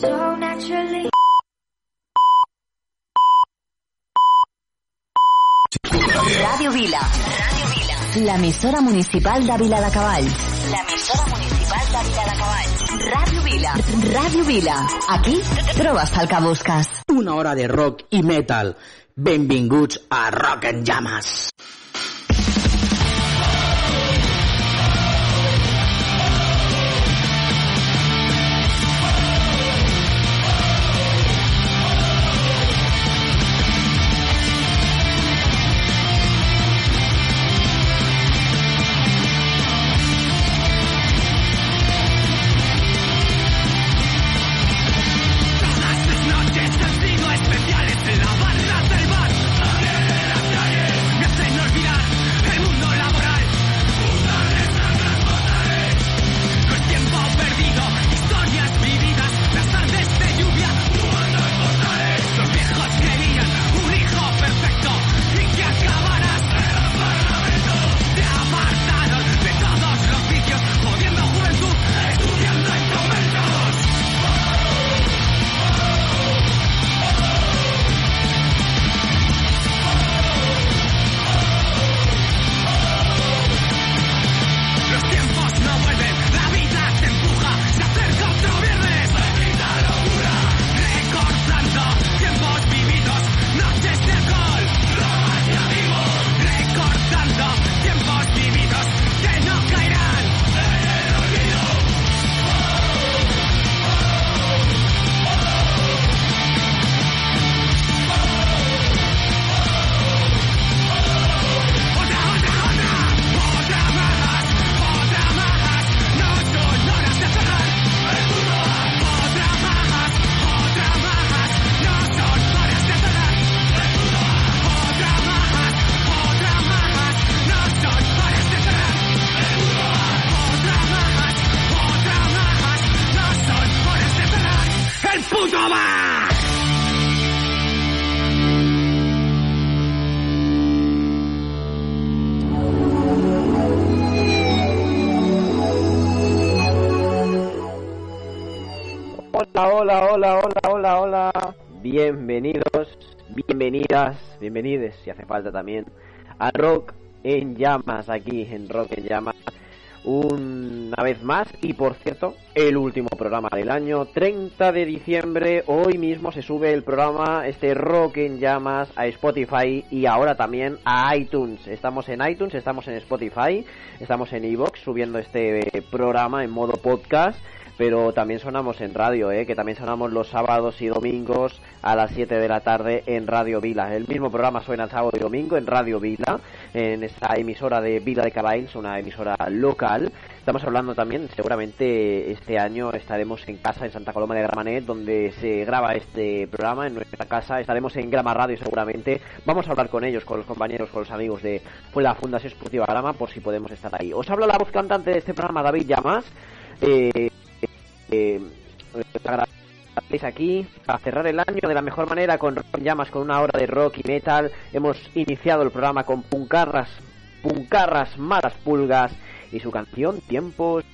so naturally. Radio Vila. Radio Vila. La emisora municipal de Vila de Cavalls. La emisora municipal de Vila de Cavalls. Radio Vila. Radio Vila. Aquí trobes el que busques. Una hora de rock i metal. Benvinguts a Rock en Llamas. Bienvenidos, bienvenidas, bienvenides, si hace falta también, a Rock en Llamas, aquí en Rock en Llamas. Una vez más, y por cierto, el último programa del año, 30 de diciembre, hoy mismo se sube el programa, este Rock en Llamas, a Spotify y ahora también a iTunes. Estamos en iTunes, estamos en Spotify, estamos en Evox subiendo este programa en modo podcast pero también sonamos en radio, ¿eh? que también sonamos los sábados y domingos a las 7 de la tarde en Radio Vila. El mismo programa suena sábado y domingo en Radio Vila, en esta emisora de Vila de Caballos, una emisora local. Estamos hablando también, seguramente este año estaremos en casa en Santa Coloma de Gramanet, donde se graba este programa, en nuestra casa. Estaremos en Grama Radio seguramente. Vamos a hablar con ellos, con los compañeros, con los amigos de la Fundación Esportiva Grama, por si podemos estar ahí. Os habla la voz cantante de este programa, David Llamas. Eh, eh, aquí a cerrar el año de la mejor manera con Rock Llamas, con una hora de rock y metal. Hemos iniciado el programa con Puncarras, Puncarras Malas Pulgas y su canción Tiempos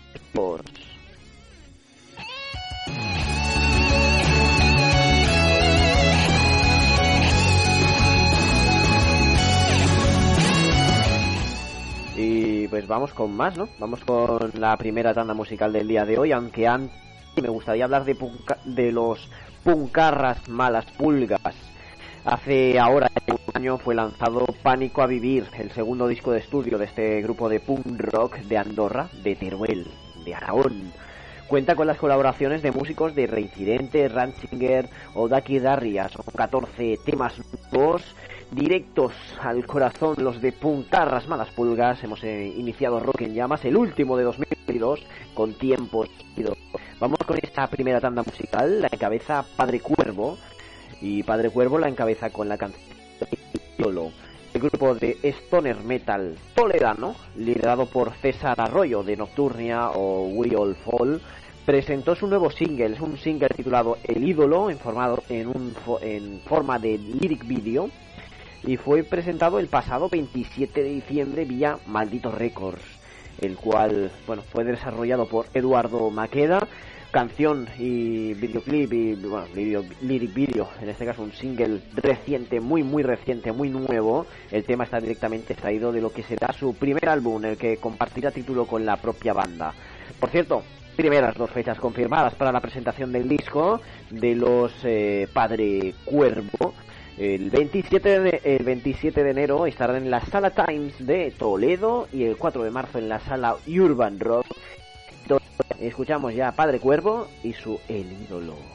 pues vamos con más, ¿no? Vamos con la primera tanda musical del día de hoy, aunque antes me gustaría hablar de, de los puncarras malas pulgas. Hace ahora un año fue lanzado Pánico a Vivir, el segundo disco de estudio de este grupo de punk rock de Andorra, de Teruel, de Aragón. Cuenta con las colaboraciones de músicos de Reincidente, Ranchinger o Daki Darria. Son 14 temas nuevos, directos al corazón, los de Puncarras Malas Pulgas. Hemos eh, iniciado Rock en Llamas, el último de 2022, con tiempos. Vamos con esta primera tanda musical, la encabeza Padre Cuervo. Y Padre Cuervo la encabeza con la canción Solo. El grupo de Stoner Metal toledano, liderado por César Arroyo de Nocturnia o We All Fall, presentó su nuevo single, es un single titulado El ídolo, en, formado, en, un, en forma de lyric video, y fue presentado el pasado 27 de diciembre vía Maldito Records, el cual bueno fue desarrollado por Eduardo Maqueda canción y videoclip y bueno, video, lyric video, en este caso un single reciente, muy muy reciente, muy nuevo. El tema está directamente extraído de lo que será su primer álbum, el que compartirá título con la propia banda. Por cierto, primeras dos fechas confirmadas para la presentación del disco de los eh, Padre Cuervo. El 27, de, el 27 de enero estarán en la Sala Times de Toledo y el 4 de marzo en la Sala Urban Rock. Escuchamos ya a Padre Cuervo y su El ídolo.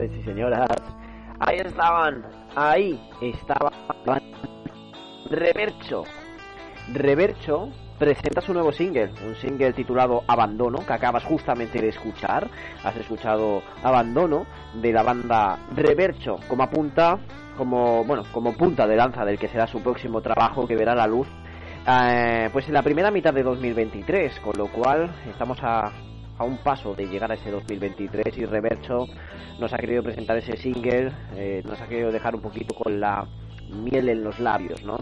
Y señoras. Ahí estaban, ahí estaban. Revercho. Revercho presenta su nuevo single, un single titulado Abandono, que acabas justamente de escuchar. Has escuchado Abandono de la banda Revercho, como apunta, como bueno, como punta de lanza del que será su próximo trabajo que verá la luz. eh, pues en la primera mitad de 2023, con lo cual estamos a, a un paso de llegar a ese 2023 y Revercho nos ha querido presentar ese single, eh, nos ha querido dejar un poquito con la miel en los labios, ¿no?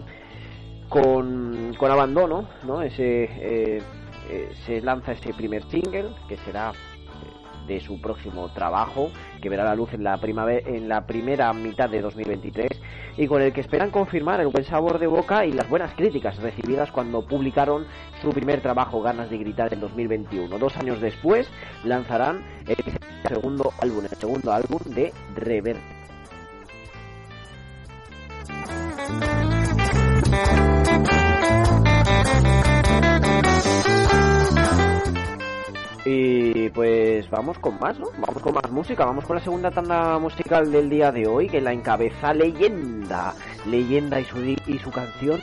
Con, con abandono, ¿no? Ese, eh, eh, se lanza ese primer single que será de su próximo trabajo que verá la luz en la primera mitad de 2023 y con el que esperan confirmar el buen sabor de boca y las buenas críticas recibidas cuando publicaron su primer trabajo Ganas de gritar en 2021 dos años después lanzarán el segundo álbum el segundo álbum de Rever Y pues vamos con más, ¿no? Vamos con más música, vamos con la segunda tanda musical del día de hoy, que la encabeza Leyenda. Leyenda y su, y su canción.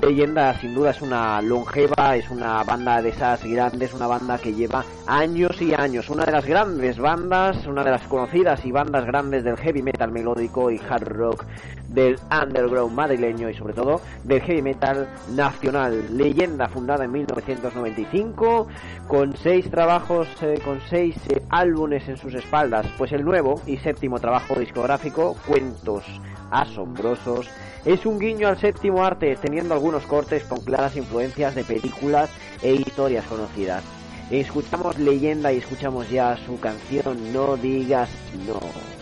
Leyenda sin duda es una longeva, es una banda de esas grandes, una banda que lleva años y años, una de las grandes bandas, una de las conocidas y bandas grandes del heavy metal melódico y hard rock del underground madrileño y sobre todo del heavy metal nacional. Leyenda fundada en 1995 con seis trabajos, eh, con seis eh, álbumes en sus espaldas, pues el nuevo y séptimo trabajo discográfico, Cuentos Asombrosos, es un guiño al séptimo arte, teniendo algunos cortes con claras influencias de películas e historias conocidas. Escuchamos leyenda y escuchamos ya su canción No digas no.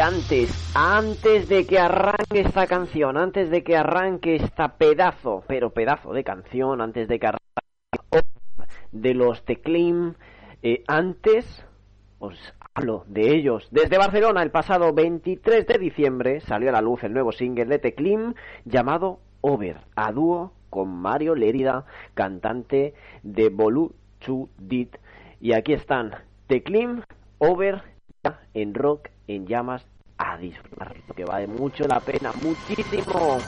Antes, antes de que arranque esta canción, antes de que arranque esta pedazo, pero pedazo de canción, antes de que arranque de los Teclim, eh, antes os hablo de ellos. Desde Barcelona, el pasado 23 de diciembre, salió a la luz el nuevo single de Teclim llamado Over, a dúo con Mario Lérida, cantante de Bolu Chu Dit. Y aquí están Teclim, Over, en rock, en llamas, a disfrutar, que vale mucho la pena, muchísimo.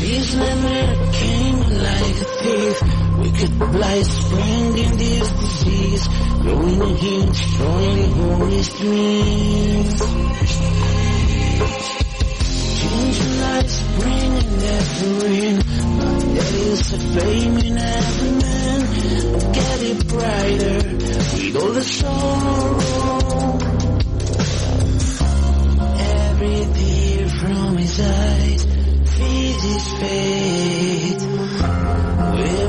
These memories came like a thief. Wicked blight spreading this disease. Growing a heat, destroying holy streams. Lights, bringing every There is a flame in every man. Get it brighter with all the sorrow. Every tear from his eyes feeds his fate. Will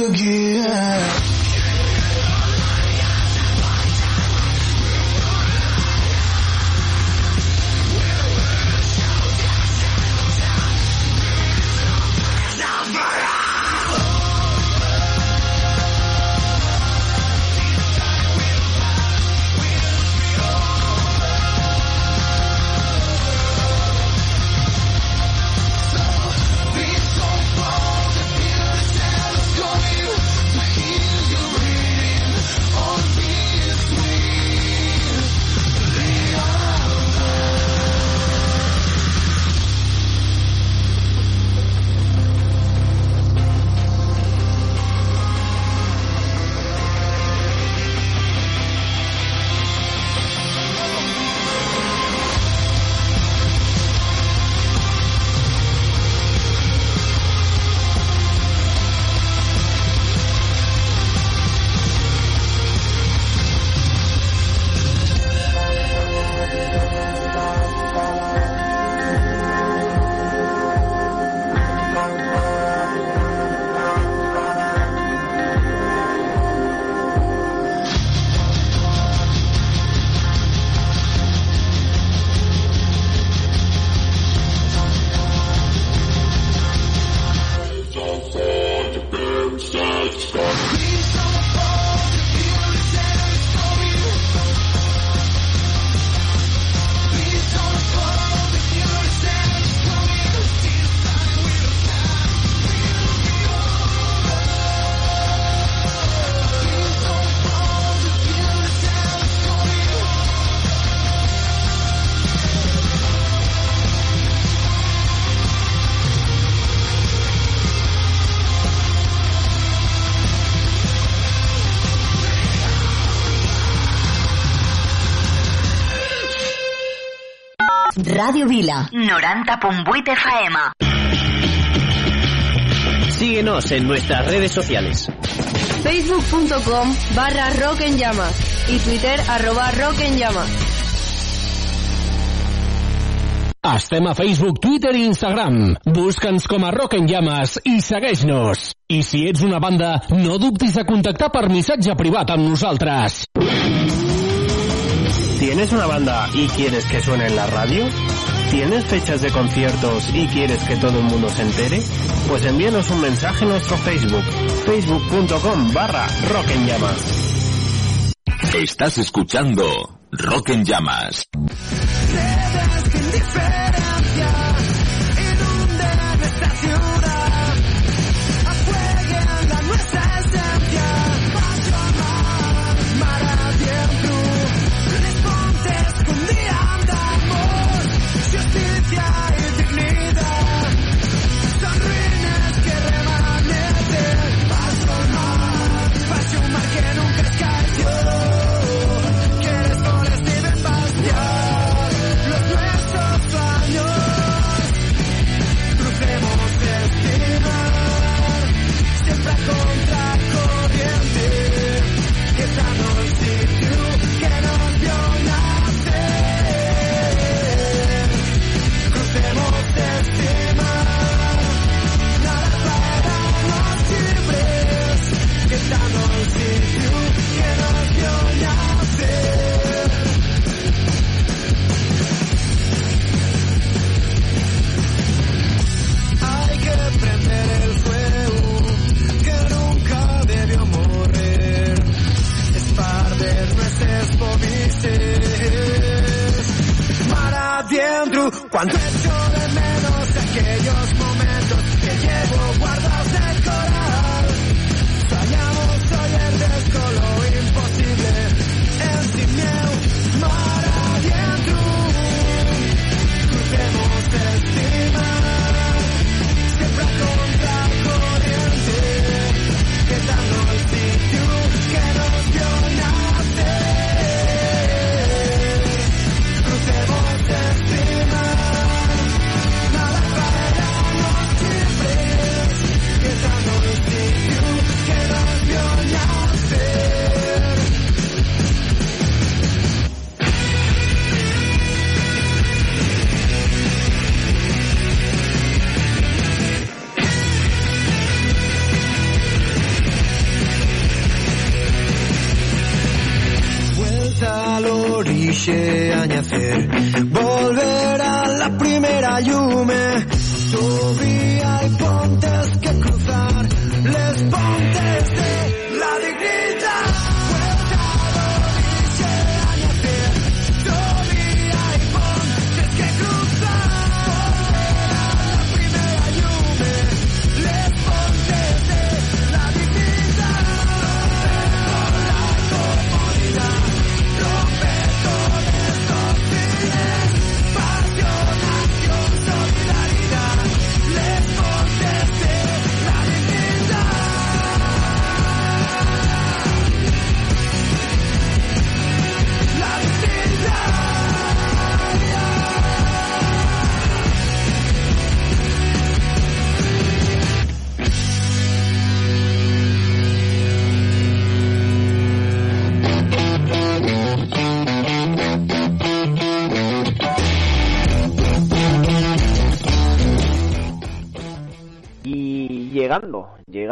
we Radio Vila, 90.8 FM. Síguenos en nuestras redes sociales. Facebook.com barra Rock en Llamas y Twitter arroba Rock en Llamas. Estem a Facebook, Twitter i Instagram. Busca'ns com a Rock en Llames i segueix-nos. I si ets una banda, no dubtis de contactar per missatge privat amb nosaltres. ¿Tienes una banda y quieres que suene en la radio? ¿Tienes fechas de conciertos y quieres que todo el mundo se entere? Pues envíanos un mensaje en nuestro Facebook, facebook.com barra Rock en Llamas. Estás escuchando Rock en Llamas.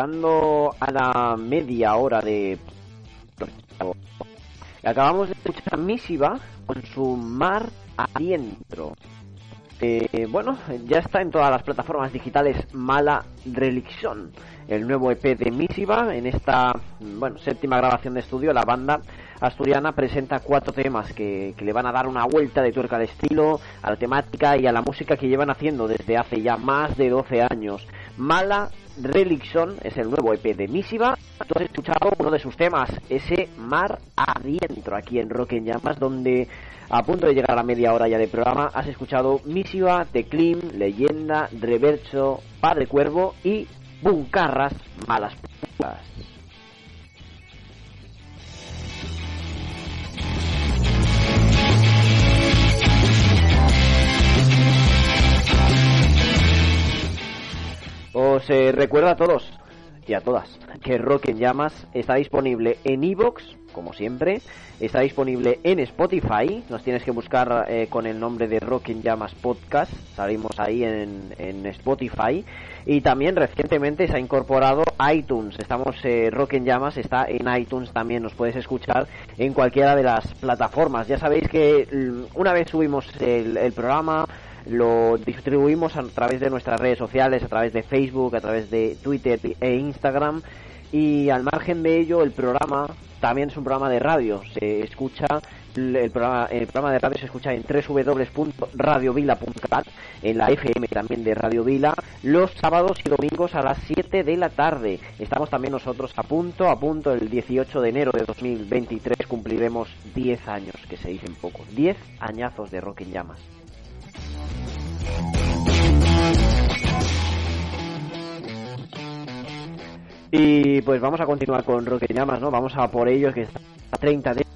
A la media hora de... Acabamos de escuchar Misiva con su mar adentro. Eh, bueno, ya está en todas las plataformas digitales Mala Religión, el nuevo EP de Misiva. En esta bueno, séptima grabación de estudio, la banda asturiana presenta cuatro temas que, que le van a dar una vuelta de tuerca al estilo, a la temática y a la música que llevan haciendo desde hace ya más de 12 años. Mala Religión es el nuevo EP de Misiva. Tú has escuchado uno de sus temas, ese Mar Adentro, aquí en Rock en Llamas, donde a punto de llegar a la media hora ya de programa has escuchado Misiva, Teclim, Leyenda, Reverso, Padre Cuervo y Buncarras Malas Putas. Os eh, recuerdo a todos y a todas que Rock en Llamas está disponible en Evox, como siempre, está disponible en Spotify, nos tienes que buscar eh, con el nombre de Rock en Llamas Podcast, salimos ahí en, en Spotify, y también recientemente se ha incorporado iTunes, estamos, eh, Rock en Llamas está en iTunes. También, nos puedes escuchar en cualquiera de las plataformas, ya sabéis que mm, una vez subimos el, el programa, lo distribuimos a través de nuestras redes sociales, a través de Facebook, a través de Twitter e Instagram. Y al margen de ello, el programa también es un programa de radio. Se escucha el programa, el programa de radio se escucha en www.radiovila.cat, en la FM también de Radio Vila, los sábados y domingos a las 7 de la tarde. Estamos también nosotros a punto, a punto, el 18 de enero de 2023 cumpliremos 10 años, que se dicen poco, 10 añazos de Rock en Llamas. Y pues vamos a continuar con Rock en Llamas, ¿no? Vamos a por ellos, que está a 30 de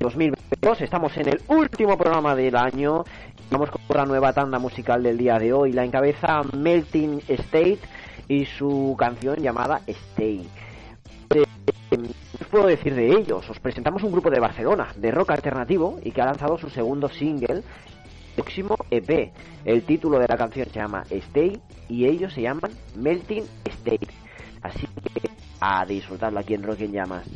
2022. Estamos en el último programa del año. Vamos con la nueva tanda musical del día de hoy. La encabeza Melting State y su canción llamada Stay. Eh, ¿Qué puedo decir de ellos? Os presentamos un grupo de Barcelona, de rock alternativo, y que ha lanzado su segundo single, próximo EP. El título de la canción se llama Stay y ellos se llaman Melting State. Así que a disfrutarlo aquí en Rock en Llamas.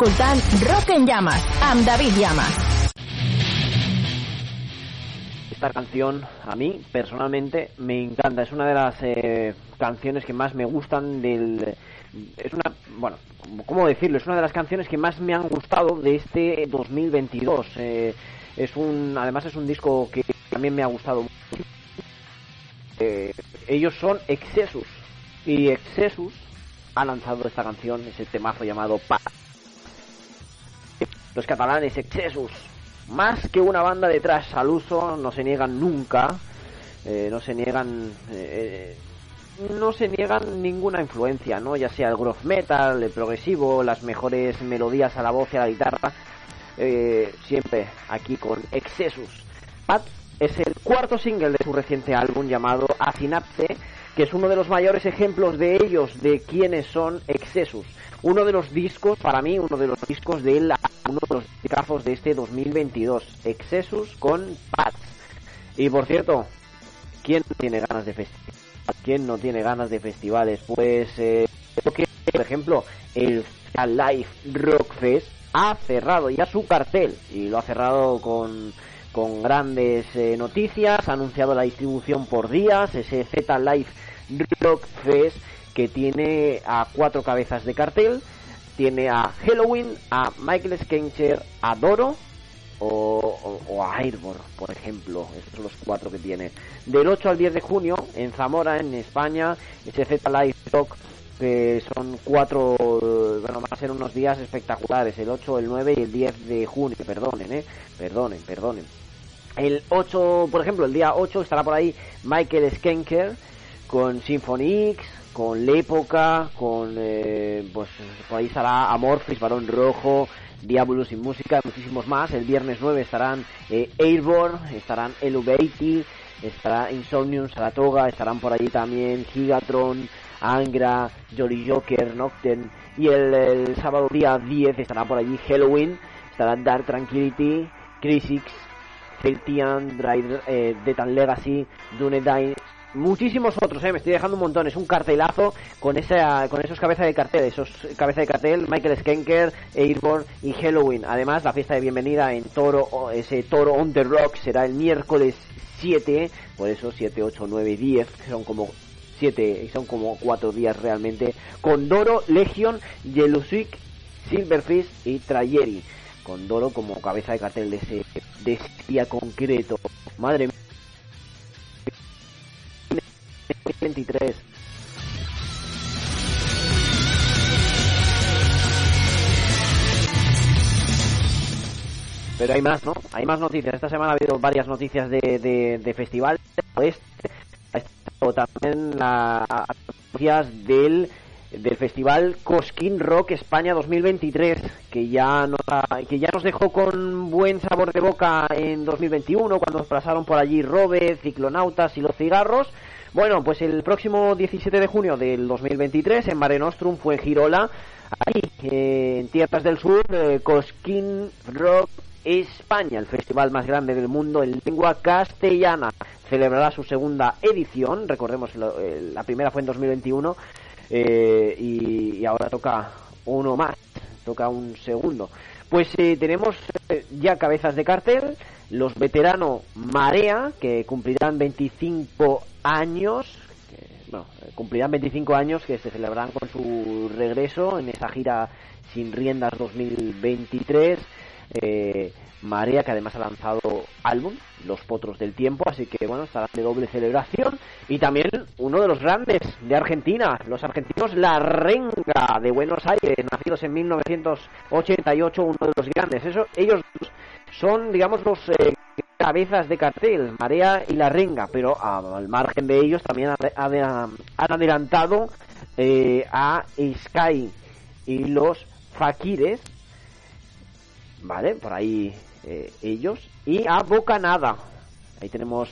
Rock en Llamas, amb David Llamas. Esta canción a mí personalmente me encanta, es una de las eh, canciones que más me gustan del... Es una, bueno, ¿cómo decirlo? Es una de las canciones que más me han gustado de este 2022. Eh, es un, además es un disco que también me ha gustado mucho. Eh, ellos son Excesus y Excesus ha lanzado esta canción, ese temazo llamado Pa. Los catalanes Excesus, más que una banda de trash al uso, no se niegan nunca, eh, no se niegan, eh, no se niegan ninguna influencia, ¿no? Ya sea el groove metal, el progresivo, las mejores melodías a la voz y a la guitarra, eh, siempre aquí con Excesus. Pat es el cuarto single de su reciente álbum llamado Acinapse, que es uno de los mayores ejemplos de ellos, de quiénes son Excesus. Uno de los discos, para mí, uno de los discos de él, uno de los discos de este 2022. Excesus con Pat. Y por cierto, ¿quién no tiene ganas de festivales? ¿Quién no tiene ganas de festivales? Pues, eh, por ejemplo, el Live Rock Fest ha cerrado ya su cartel y lo ha cerrado con, con grandes eh, noticias, ha anunciado la distribución por días, ese Z Live Rock Fest que tiene a cuatro cabezas de cartel, tiene a Halloween, a Michael Skencher, a Doro o, a Airborne, por ejemplo, estos son los cuatro que tiene. Del 8 al 10 de junio en Zamora, en España, ese Z Live Rock que son cuatro, bueno, van a ser unos días espectaculares, el 8, el 9 y el 10 de junio, perdonen, eh, perdonen, perdonen. El 8, por ejemplo, el día 8 estará por ahí Michael Skenker con Symphony X, con L'Época, con, eh, pues por ahí estará Amorphis, Barón Rojo, Diabolus y Música, muchísimos más. El viernes 9 estarán eh, Airborne, estarán Eluvati, estará Insomnium, Saratoga, estarán por allí también Gigatron, Angra, Jolly Joker, Nocturne y el, sábado día 10 estará por allí Halloween, estará Dark Tranquility, Crisix, Celtian, Drive, eh, Legacy, Dunedain, muchísimos otros, eh, me estoy dejando un montón, es un cartelazo con esa con esos cabezas de cartel, esos cabezas de cartel, Michael Skenker, Airborne y Halloween. Además, la fiesta de bienvenida en Toro, ese Toro on the Rock será el miércoles 7, por eso 7, 8, 9 y 10, que son como 7 y son como 4 días realmente, con Doro, Legion, Yelusik, Silverfish y Trayeri. Con Doro como cabeza de cartel de ese, de ese día concreto. Madre mía. 23. Pero hay más, ¿no? Hay más noticias. Esta semana ha habido varias noticias de, de, festival oeste. Ha estado también las noticias del, del festival Cosquín Rock España 2023, que ya, nos que ya nos dejó con buen sabor de boca en 2021, cuando pasaron por allí Robe, Ciclonautas y los cigarros. Bueno, pues el próximo 17 de junio del 2023 en Mare Nostrum fue Girola, ahí eh, en Tierras del Sur, eh, Cosquín Rock España, el festival más grande del mundo en lengua castellana. Celebrará su segunda edición, recordemos, eh, la primera fue en 2021 eh, y, ahora toca uno más, toca un segundo. Pues eh, tenemos ya cabezas de cartel, los veteranos Marea, que cumplirán 25 años, que, bueno, cumplirán 25 años que se celebrarán con su regreso en esa gira sin riendas 2023. Eh, Marea, que además ha lanzado álbum, Los Potros del Tiempo, así que bueno, estará de doble celebración. Y también uno de los grandes de Argentina, los argentinos La Renga de Buenos Aires, nacidos en 1988, uno de los grandes. Eso, ellos son, digamos, los eh, cabezas de cartel, Marea y La Renga, pero al margen de ellos también han adelantado eh, a Sky y los Fakires, ¿vale? Por ahí eh, ellos. Y a Bocanada. Ahí tenemos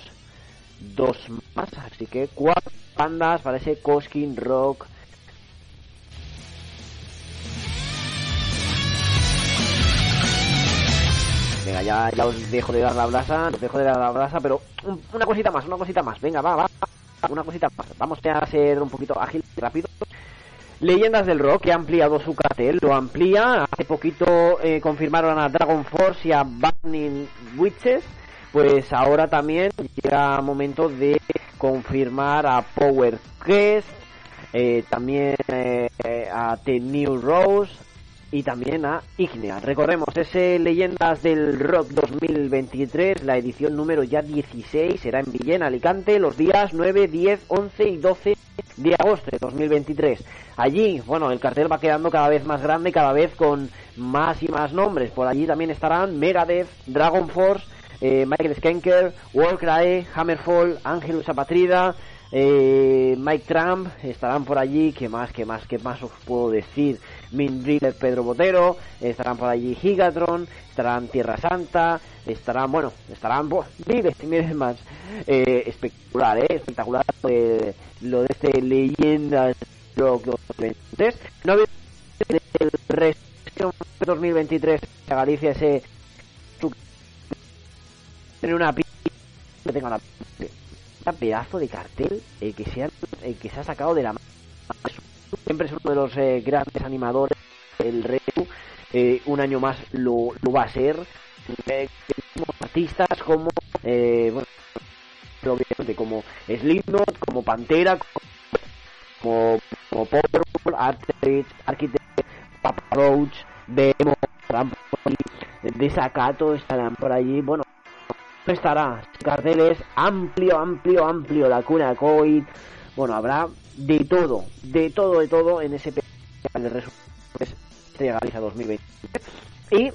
dos más, así que cuatro bandas para ese Coskin Rock. Venga, ya, ya os dejo de dar la brasa, os dejo de dar la brasa, pero una cosita más, una cosita más. Venga, va, va, una cosita más. Vamos a ser un poquito ágiles y rápidos. Leyendas del Rock que ha ampliado su cartel, lo amplía. Hace poquito eh, confirmaron a Dragon Force y a Burning Witches. Pues ahora también llega momento de confirmar a Power Quest, eh, también eh, a The New Rose y también a Ignea. Recordemos, ese Leyendas del Rock 2023, la edición número ya 16, será en Villena, Alicante, los días 9, 10, 11 y 12 de agosto de 2023. Allí, bueno, el cartel va quedando cada vez más grande, cada vez con más y más nombres. Por allí también estarán Megadeth, Dragon Force, eh, Michael Skenker, Warcry, Hammerfall, Angelus Apatrida, eh, Mike Trump, estarán por allí, ¿qué más, qué más, qué más os puedo decir? Min Driller, Pedro Botero, estarán por allí Gigatron, estarán Tierra Santa, estarán, bueno, estarán, buah, miles y miles más. Eh, espectacular, eh, espectacular eh, lo de este Leyendas Rock 2023. No había el resto 2023 a Galicia ese tener una que tenga una un pedazo de cartel eh, que se ha, eh, que se ha sacado de la mano siempre es uno de los eh, grandes animadores el Retu eh, un año más lo, va a ser. Eh, como artistas como eh, bueno obviamente como Slipknot como Pantera como como Powerful Architect, Papa Demo Desacato estarán por allí. Bueno estará. Cartel es amplio amplio amplio. La cuna Coit bueno habrá de todo de todo de todo en ese de resumen Estrella Galicia 2020 y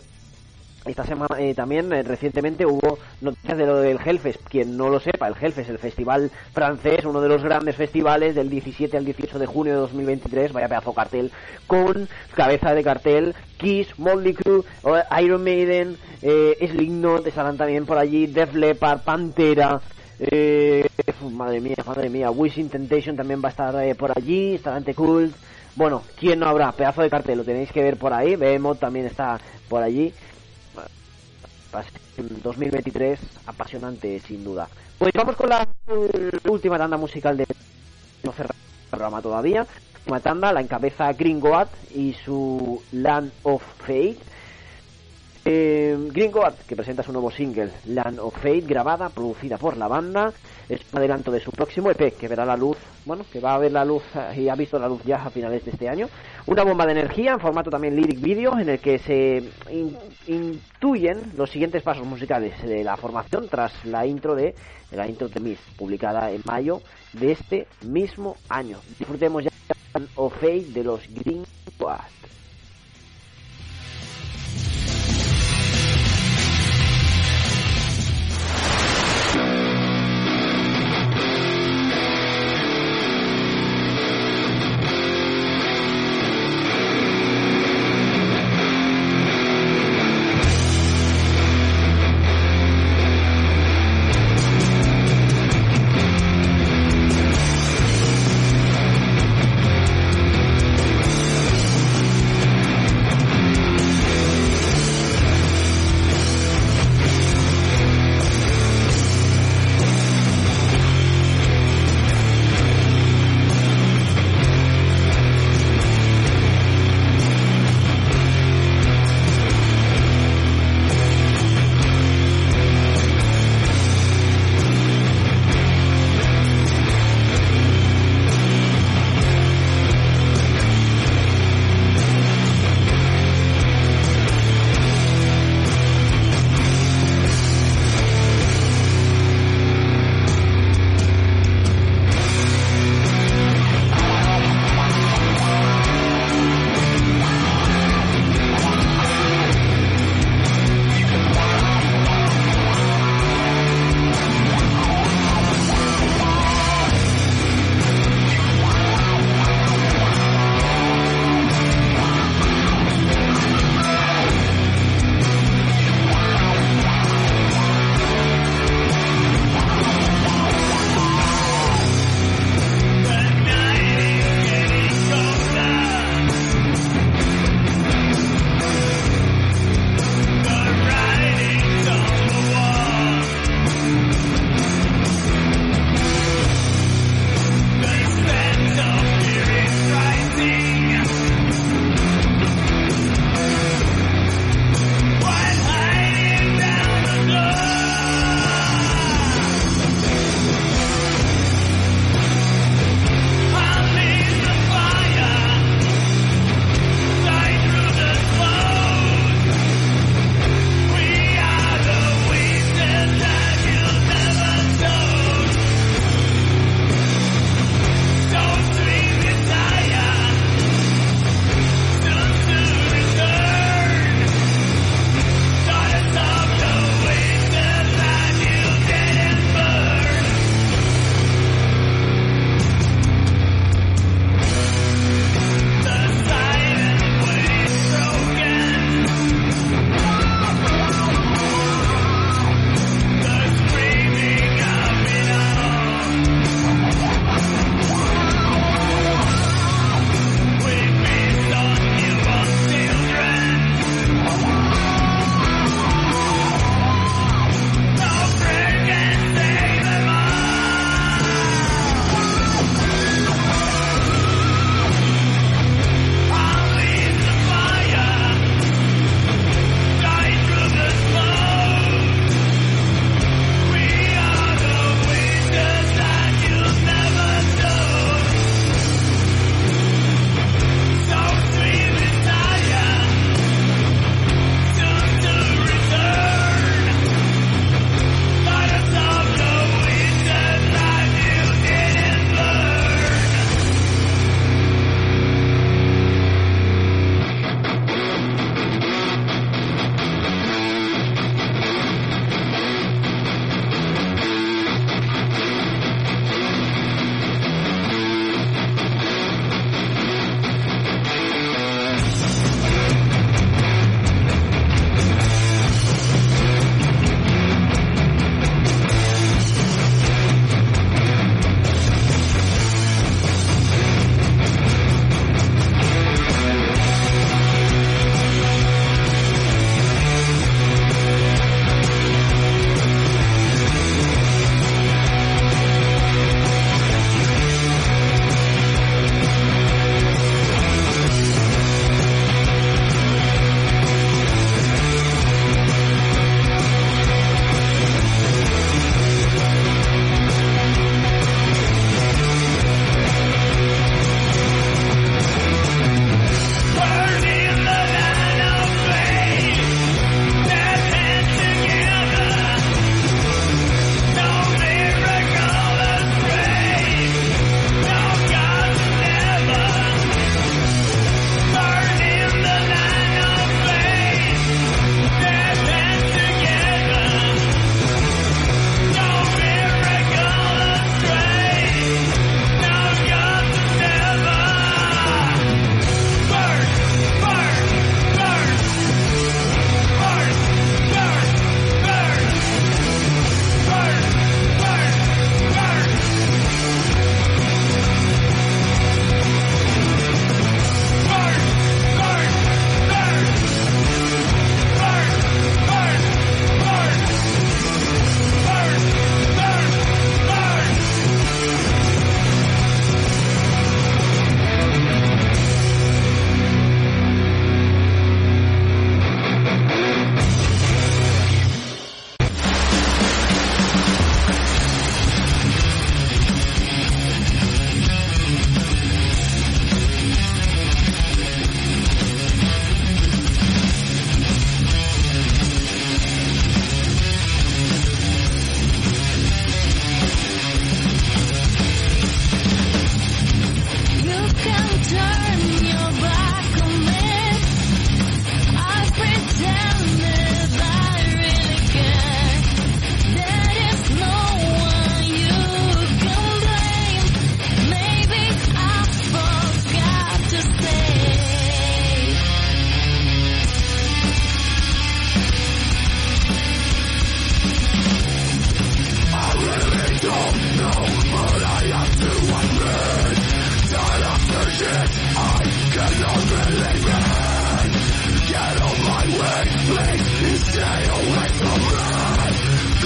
esta semana eh, también eh, recientemente hubo noticias de lo del Hellfest. Quien no lo sepa, el Hellfest, el festival francés, uno de los grandes festivales del 17 al 18 de junio de 2023, vaya pedazo cartel, con cabeza de cartel Kiss, Motley Crue, eh, Iron Maiden, eh, Slipknot, estarán también por allí, Def Leppard, Pantera, eh, madre mía, madre mía, Wishing Temptation también va a estar eh, por allí, estará ante Cult. Bueno, ¿quién no habrá? Pedazo de cartel, lo tenéis que ver por ahí. Behemoth también está por allí. Va a ser un 2023 apasionante, sin duda. Pues vamos con la última tanda musical de no cerrar el programa todavía. Última tanda la encabeza Gringoat y su Land of Fate. Eh, Gringoat, que presenta su nuevo single, Land of Fate, grabada, producida por la banda. Es un adelanto de su próximo EP, que verá la luz, bueno, que va a ver la luz eh, y ha visto la luz ya a finales de este año. Una bomba de energía en formato también lyric video, en el que se in- intuyen los siguientes pasos musicales de la formación tras la intro de la intro de Miss, publicada en mayo de este mismo año. Disfrutemos ya Land of Fate de los Gringoat. Land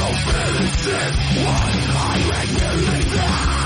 no medicine. One regularly regulation.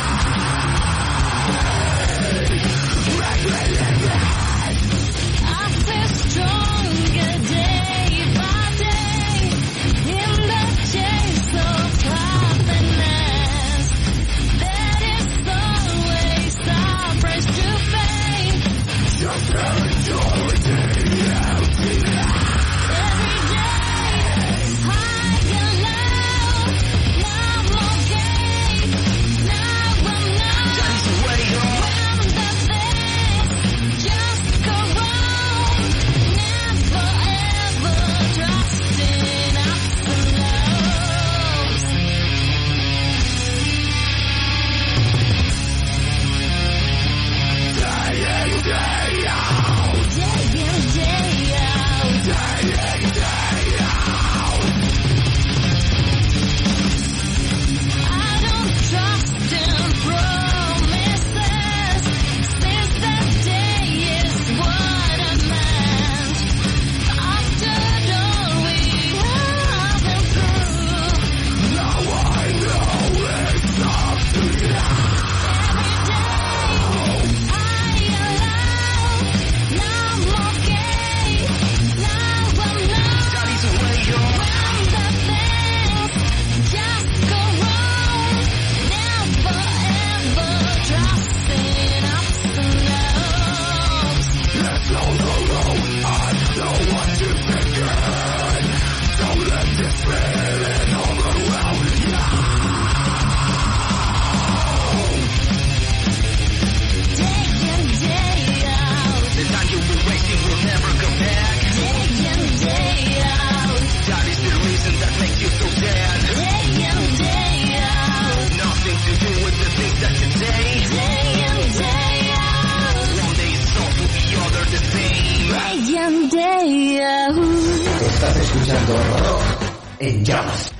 En llamas.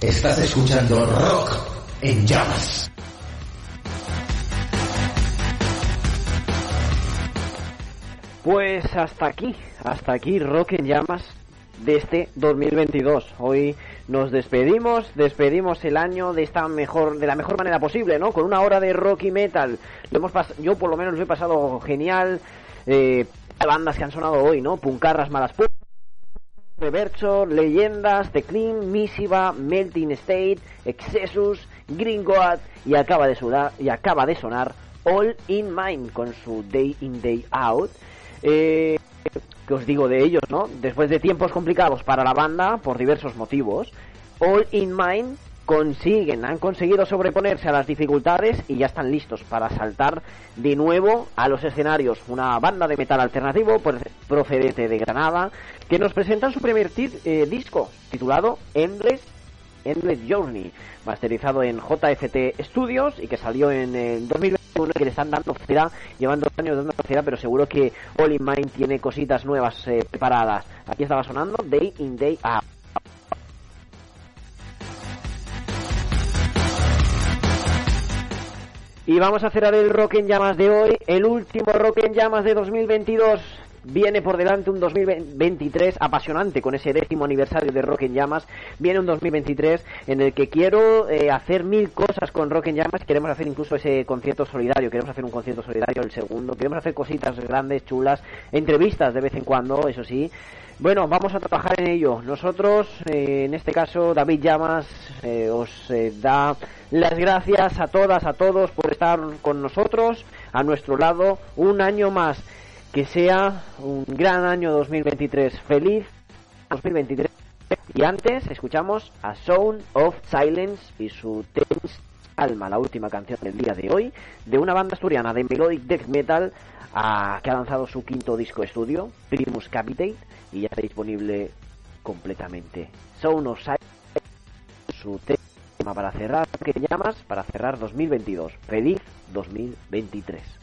Estás escuchando rock en llamas. Pues hasta aquí, hasta aquí Rock en Llamas de este 2022. Hoy nos despedimos, despedimos el año de esta mejor, de la mejor manera posible, ¿no? Con una hora de rock y metal. Lo hemos yo por lo menos lo he pasado genial. Eh, bandas que han sonado hoy, ¿no? Puncarras Malas Pu- Reverso, Leyendas, The Clean, Misiva, Melting State, Excessus, Green God y acaba de sonar, y acaba de sonar All in Mind con su Day in Day Out. Eh, que os digo de ellos, ¿no? Después de tiempos complicados para la banda por diversos motivos, All in Mind consiguen, han conseguido sobreponerse a las dificultades y ya están listos para saltar de nuevo a los escenarios. Una banda de metal alternativo pues, procedente de Granada que nos presentan su primer eh, disco titulado Endless Endless Journey, masterizado en JFT Studios y que salió en el 2021 que le están dando cera, llevando años dando cera, pero seguro que All in Mind tiene cositas nuevas eh, preparadas. Aquí estaba sonando Day in Day Out. Y vamos a cerrar el Rock en Llamas de hoy, el último Rock en Llamas de 2022. Viene por delante un 2023 apasionante con ese décimo aniversario de Rock en Llamas. Viene un 2023 en el que quiero eh, hacer mil cosas con Rock en Llamas. Queremos hacer incluso ese concierto solidario. Queremos hacer un concierto solidario el segundo. Queremos hacer cositas grandes, chulas. Entrevistas de vez en cuando, eso sí. Bueno, vamos a trabajar en ello. Nosotros, eh, en este caso, David Llamas, eh, os eh, da las gracias a todas, a todos por estar con nosotros, a nuestro lado, un año más. Que sea un gran año 2023. Feliz 2023. Y antes escuchamos a Sound of Silence y su Tense Alma, la última canción del día de hoy, de una banda asturiana de melodic death metal ah, que ha lanzado su quinto disco estudio, Primus Capitate, y ya está disponible completamente. Sound of Silence, su tema para cerrar, que llamas? Para cerrar 2022. Feliz 2023.